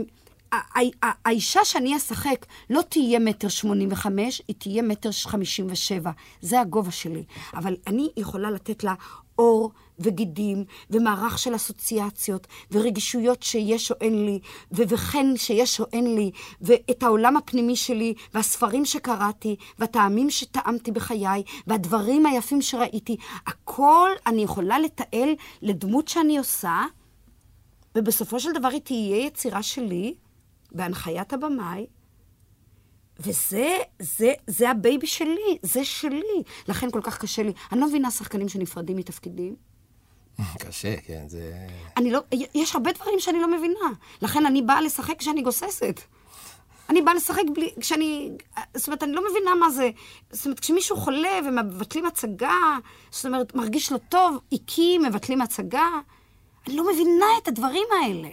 האישה שאני אשחק לא תהיה מטר שמונים וחמש, היא תהיה מטר חמישים ושבע. זה הגובה שלי. אבל אני יכולה לתת לה אור וגידים, ומערך של אסוציאציות, ורגישויות שיש או אין לי, וכן שיש או אין לי, ואת העולם הפנימי שלי, והספרים שקראתי, והטעמים שטעמתי בחיי, והדברים היפים שראיתי. הכל אני יכולה לתעל לדמות שאני עושה, ובסופו של דבר היא תהיה יצירה שלי, בהנחיית הבמאי, וזה, זה, זה ה baby שלי, זה שלי. לכן כל כך קשה לי. אני לא מבינה שחקנים שנפרדים מתפקידים. קשה, כן, זה... אני לא, יש הרבה דברים שאני לא מבינה. לכן אני באה לשחק כשאני גוססת. אני באה לשחק בלי, כשאני, זאת אומרת, אני לא מבינה מה זה. זאת אומרת, כשמישהו חולה ומבטלים הצגה, זאת אומרת, מרגיש לו טוב, איקים, מבטלים הצגה, אני לא מבינה את הדברים האלה.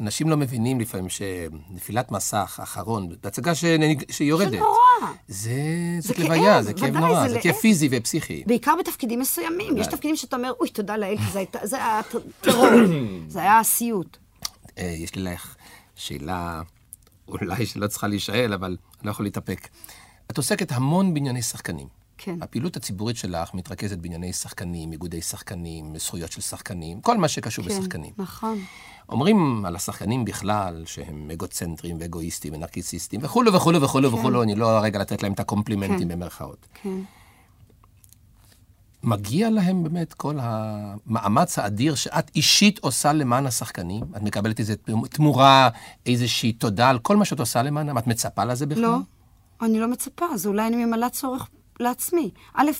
אנשים לא מבינים לפעמים שנפילת מסך האחרון, בהצגה שנג... שיורדת. זה נורא. זה, זאת לוויה, זה כאב נורא, זה, זה כאב פיזי ופסיכי. בעיקר בתפקידים מסוימים. יש תפקידים שאתה אומר, אוי, תודה לאל, כי זה היה טרור, זה היה סיוט. אה, יש לי לך שאלה, אולי שלא צריכה להישאל, אבל אני לא יכול להתאפק. את עוסקת המון בענייני שחקנים. כן. הפעילות הציבורית שלך מתרכזת בענייני שחקנים, איגודי שחקנים, זכויות של שחקנים, כל מה שקשור כן, בשחקנים. נכון. אומרים על השחקנים בכלל שהם אגוצנטרים ואגואיסטים ונרקיסיסטים וכולו וכולו וכולו כן. וכולו, אני לא הרגע לתת להם את הקומפלימנטים כן. במרכאות. כן. מגיע להם באמת כל המאמץ האדיר שאת אישית עושה למען השחקנים? את מקבלת איזו תמורה, איזושהי תודה על כל מה שאת עושה למענם? את מצפה לזה בכלל? לא, אני לא מצפה, אז אולי אני ממלאת צורך לעצמי. א',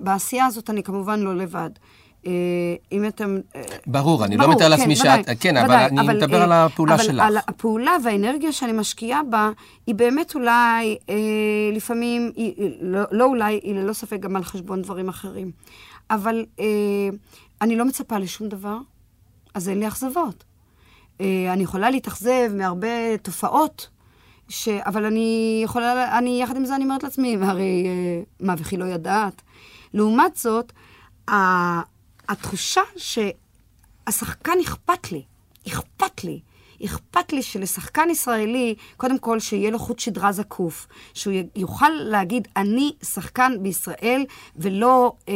בעשייה הזאת אני כמובן לא לבד. אה, אם אתם... אה, ברור, אני לא מתאר לעצמי שאת... כן, אבל אני מדבר על אה, הפעולה שלך. אבל הפעולה והאנרגיה שאני משקיעה בה, היא באמת אולי, לפעמים, לא, לא אולי, היא ללא ספק גם על חשבון דברים אחרים. אבל אני לא מצפה לשום דבר, אז אין לי אכזבות. אני יכולה להתאכזב מהרבה תופעות, ש... אבל אני יכולה, אני, יחד עם זה אני אומרת לעצמי, והרי מה וכי לא ידעת. לעומת זאת, התחושה שהשחקן אכפת לי, אכפת לי. אכפת לי שלשחקן ישראלי, קודם כל שיהיה לו חוט שדרה זקוף, שהוא יוכל להגיד, אני שחקן בישראל ולא, אה,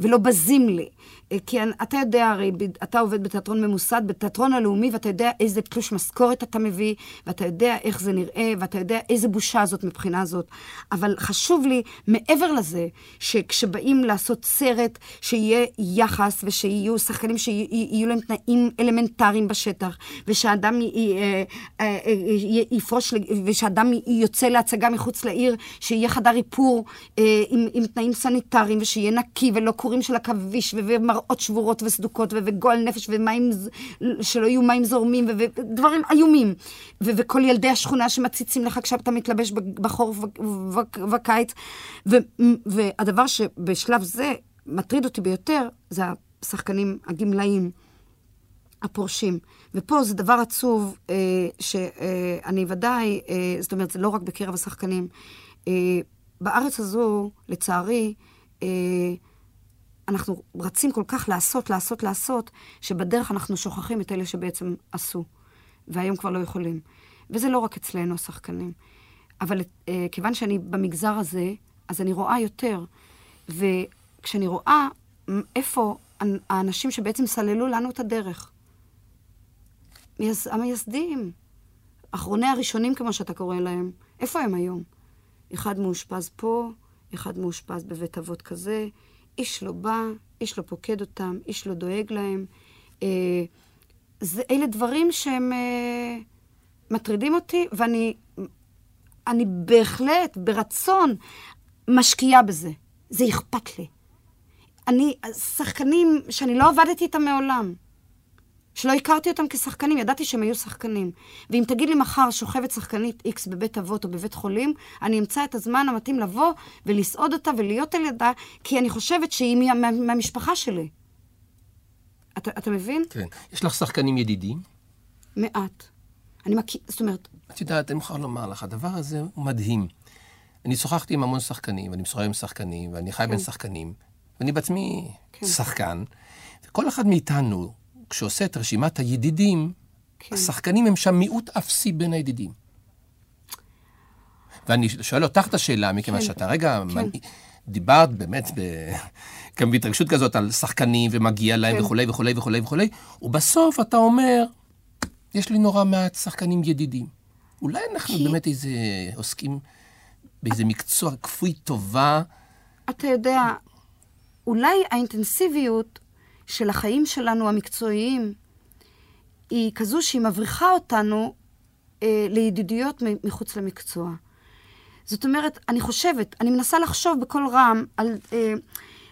ולא בזים לי. אה, כי אתה יודע, הרי אתה עובד בתיאטרון ממוסד, בתיאטרון הלאומי, ואתה יודע איזה תלוש משכורת אתה מביא, ואתה יודע איך זה נראה, ואתה יודע איזה בושה זאת מבחינה זאת. אבל חשוב לי, מעבר לזה, שכשבאים לעשות סרט, שיהיה יחס, ושיהיו שחקנים שיהיו להם תנאים אלמנטריים בשטח, ושאדם אה, אה, יפרוש, ושאדם יוצא להצגה מחוץ לעיר, שיהיה חדר איפור עם, עם תנאים סניטריים, ושיהיה נקי, ולא קורים של עכביש, ומר... מראות שבורות וסדוקות, וגועל נפש, ומים, שלא יהיו מים זורמים, ודברים איומים. וכל ילדי השכונה שמציצים לך כשאתה מתלבש בחורף ובקיץ. והדבר שבשלב זה מטריד אותי ביותר, זה השחקנים הגמלאים. הפורשים. ופה זה דבר עצוב, אה, שאני ודאי, אה, זאת אומרת, זה לא רק בקרב השחקנים. אה, בארץ הזו, לצערי, אה, אנחנו רצים כל כך לעשות, לעשות, לעשות, שבדרך אנחנו שוכחים את אלה שבעצם עשו, והיום כבר לא יכולים. וזה לא רק אצלנו, השחקנים. אבל אה, כיוון שאני במגזר הזה, אז אני רואה יותר. וכשאני רואה איפה האנשים שבעצם סללו לנו את הדרך, המייסדים, אחרוני הראשונים, כמו שאתה קורא להם, איפה הם היום? אחד מאושפז פה, אחד מאושפז בבית אבות כזה, איש לא בא, איש לא פוקד אותם, איש לא דואג להם. אה, זה, אלה דברים שהם אה, מטרידים אותי, ואני אני בהחלט, ברצון, משקיעה בזה. זה אכפת לי. אני, שחקנים שאני לא עבדתי איתם מעולם. שלא הכרתי אותם כשחקנים, ידעתי שהם היו שחקנים. ואם תגיד לי מחר שוכבת שחקנית איקס בבית אבות או בבית חולים, אני אמצא את הזמן המתאים לבוא ולסעוד אותה ולהיות על ידה, כי אני חושבת שהיא מה, מה, מהמשפחה שלי. אתה, אתה מבין? כן. יש לך שחקנים ידידים? מעט. אני מכיר, זאת אומרת... את יודעת, אני מוכרח לומר לך, הדבר הזה הוא מדהים. אני שוחחתי עם המון שחקנים, ואני משוחח עם שחקנים, ואני חי כן. בין שחקנים, ואני בעצמי כן. שחקן, וכל אחד מאיתנו כשעושה את רשימת הידידים, כן. השחקנים הם שם מיעוט אפסי בין הידידים. ואני שואל אותך את השאלה, מכיוון כן. שאתה רגע כן. דיברת באמת ב... גם בהתרגשות כזאת על שחקנים ומגיע להם כן. וכולי וכולי וכולי וכולי, ובסוף אתה אומר, יש לי נורא מעט שחקנים ידידים. אולי אנחנו כי... באמת איזה עוסקים באיזה מקצוע כפוי טובה. אתה יודע, אולי האינטנסיביות של החיים שלנו המקצועיים היא כזו שהיא מבריחה אותנו אה, לידידויות מחוץ למקצוע. זאת אומרת, אני חושבת, אני מנסה לחשוב בקול רם על... אה,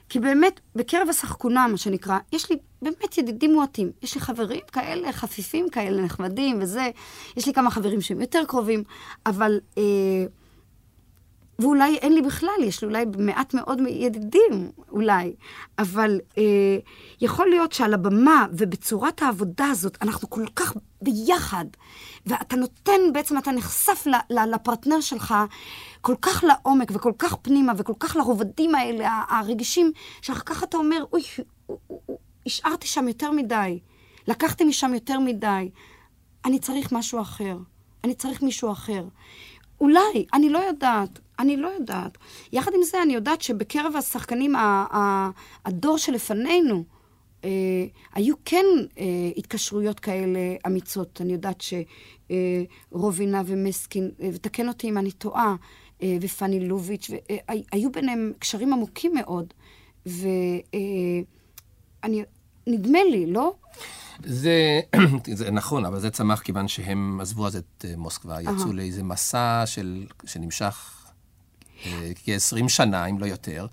כי באמת, בקרב השחקונה, מה שנקרא, יש לי באמת ידידים מועטים. יש לי חברים כאלה, חפיפים כאלה, נחמדים וזה. יש לי כמה חברים שהם יותר קרובים, אבל... אה, ואולי אין לי בכלל, יש לי אולי מעט מאוד ידידים, אולי. אבל אה, יכול להיות שעל הבמה ובצורת העבודה הזאת, אנחנו כל כך ביחד, ואתה נותן, בעצם אתה נחשף ל, ל, לפרטנר שלך כל כך לעומק וכל כך פנימה וכל כך לרובדים האלה, הרגישים, שאחר כך אתה אומר, אוי, השארתי שם יותר מדי, לקחתי משם יותר מדי, אני צריך משהו אחר, אני צריך מישהו אחר. אולי, אני לא יודעת. אני לא יודעת. יחד עם זה, אני יודעת שבקרב השחקנים, הדור שלפנינו, אה, היו כן אה, התקשרויות כאלה אמיצות. אני יודעת שרובינה ומסקין, אה, ותקן אותי אם אני טועה, אה, ופני לוביץ', אה, היו ביניהם קשרים עמוקים מאוד. ונדמה אה, לי, לא? זה, זה נכון, אבל זה צמח כיוון שהם עזבו אז את אה, מוסקבה, יצאו לאיזה מסע של, שנמשך אה, כ-20 שנה, אם לא יותר.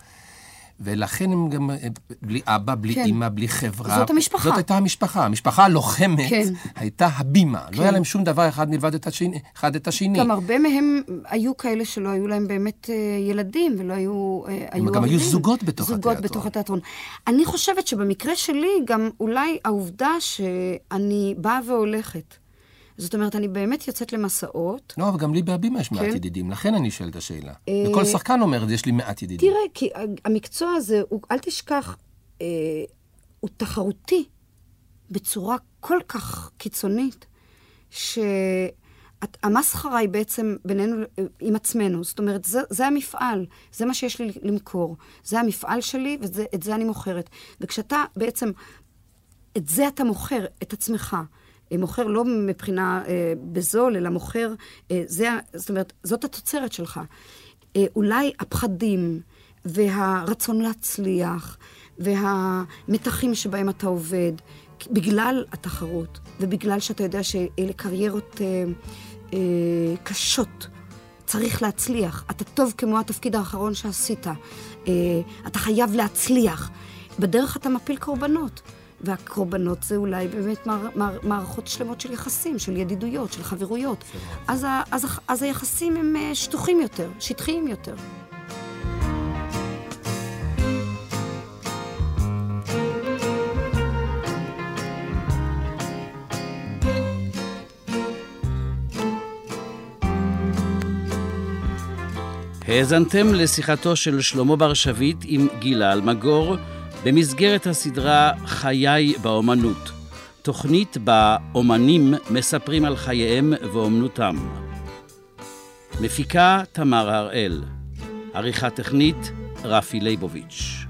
ולכן הם גם, אה, בלי אבא, בלי כן. אימא, בלי חברה. זאת המשפחה. זאת הייתה המשפחה. המשפחה הלוחמת כן. הייתה הבימה. כן. לא היה להם שום דבר אחד מלבד את השני, אחד את השני. גם הרבה מהם היו כאלה שלא היו להם באמת אה, ילדים, ולא היו... הם גם היו זוגות בתוך זוגות התיאטרון. בתוך התיאטרון. אני חושבת שבמקרה שלי, גם אולי העובדה שאני באה והולכת. זאת אומרת, אני באמת יוצאת למסעות. לא, אבל גם לי בהבימה יש מעט כן. ידידים, לכן אני שואל את השאלה. אה, וכל שחקן אומר, יש לי מעט ידידים. תראה, כי המקצוע הזה, אל תשכח, אה, הוא תחרותי בצורה כל כך קיצונית, שהמסחרה היא בעצם בינינו, אה, עם עצמנו. זאת אומרת, זה, זה המפעל, זה מה שיש לי למכור. זה המפעל שלי ואת זה אני מוכרת. וכשאתה בעצם, את זה אתה מוכר, את עצמך. אה, מוכר לא מבחינה אה, בזול, אלא מוכר, אה, זה, זאת אומרת, זאת התוצרת שלך. אה, אולי הפחדים והרצון להצליח והמתחים שבהם אתה עובד, בגלל התחרות ובגלל שאתה יודע שאלה קריירות אה, אה, קשות, צריך להצליח. אתה טוב כמו התפקיד האחרון שעשית. אה, אתה חייב להצליח. בדרך אתה מפיל קורבנות. והקורבנות זה אולי באמת מער, מער, מערכות שלמות של יחסים, של ידידויות, של חברויות. אז, ה, אז, אז היחסים הם אה, שטוחים יותר, שטחיים יותר. האזנתם לשיחתו של שלמה בר שביט עם גילה אלמגור במסגרת הסדרה חיי באומנות, תוכנית בה אומנים מספרים על חייהם ואומנותם. מפיקה תמר הראל, עריכה טכנית רפי ליבוביץ'.